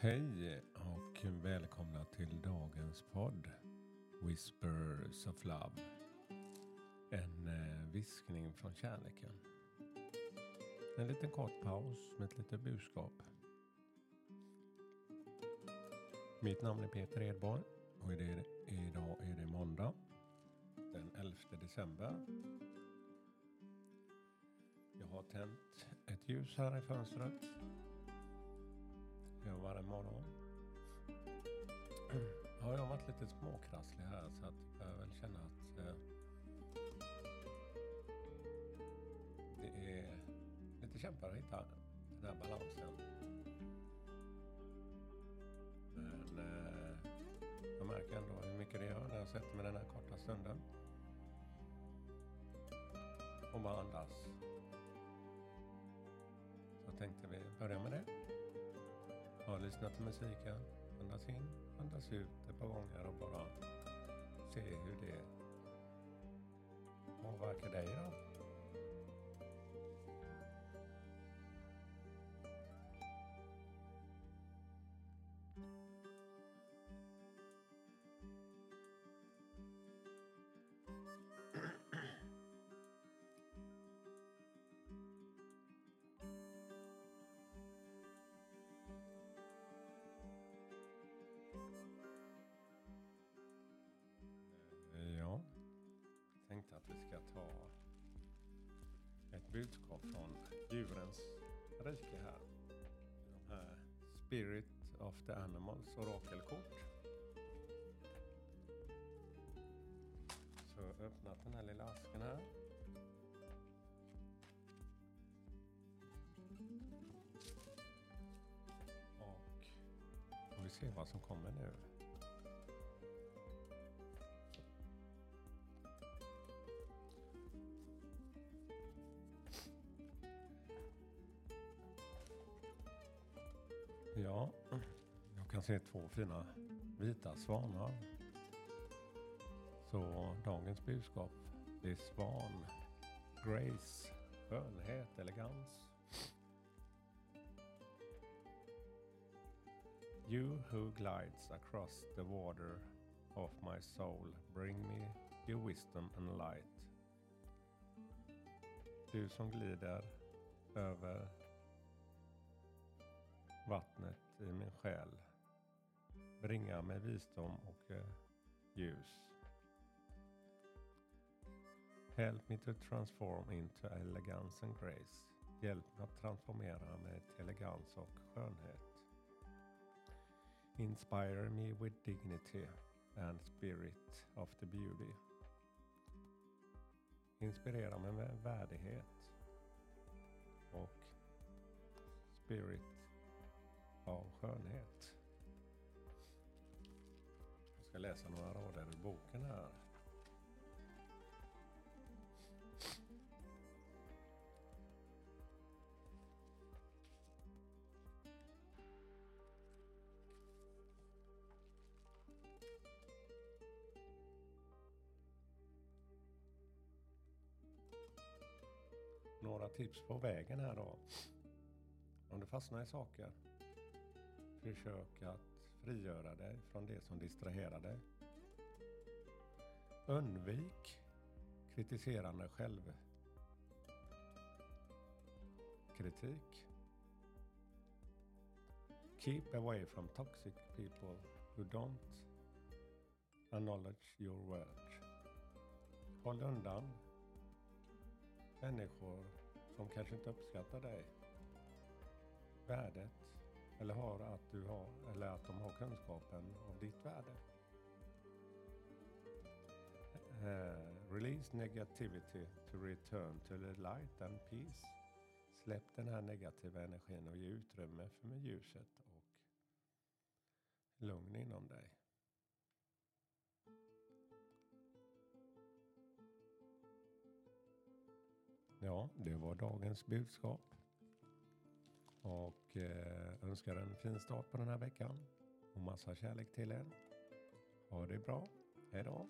Hej och välkomna till dagens podd Whispers of Love. En eh, viskning från kärleken. En liten kort paus med ett litet budskap. Mitt namn är Peter Edborg och idag är det måndag den 11 december. Jag har tänt ett ljus här i fönstret imorgon. Ja, jag har varit lite småkrasslig här så att jag väl känna att eh, det är lite kämpar att hitta den här balansen. Men eh, jag märker ändå hur mycket det gör när jag sätter mig den här korta stunden. Och bara andas. Så tänkte vi börja med det. Ja, lyssna till musiken. Andas in, andas ut ett par gånger och bara se hur det ska ta ett budskap från djurens rike här. De här Spirit of the Animals orakelkort. Så jag har öppnat den här lilla asken här. Och får vi se vad som kommer nu. Kan se två fina vita svanar. Så dagens budskap det är svan, grace, skönhet, elegans. You who glides across the water of my soul, bring me your wisdom and light. Du som glider över vattnet i min själ. Bringa med visdom och eh, ljus. Help me to transform into elegance and grace. Hjälp mig att transformera mig till elegans och skönhet. Inspire me with dignity and spirit of the beauty. Inspirera mig med värdighet och spirit av skönhet ska läsa några rader ur boken här. Några tips på vägen här då. Om du fastnar i saker Försök att frigöra dig från det som distraherar dig. Undvik kritiserande självkritik. Keep away from toxic people who don't acknowledge your work. Håll undan människor som kanske inte uppskattar dig. Värdet eller har att du har, eller att de har kunskapen av ditt värde. Uh, release negativity to return to the light and peace. Släpp den här negativa energin och ge utrymme för med ljuset och lugn inom dig. Ja, det var dagens budskap. Och eh, önskar en fin start på den här veckan. Och massa kärlek till er. Ha det bra. Hej då.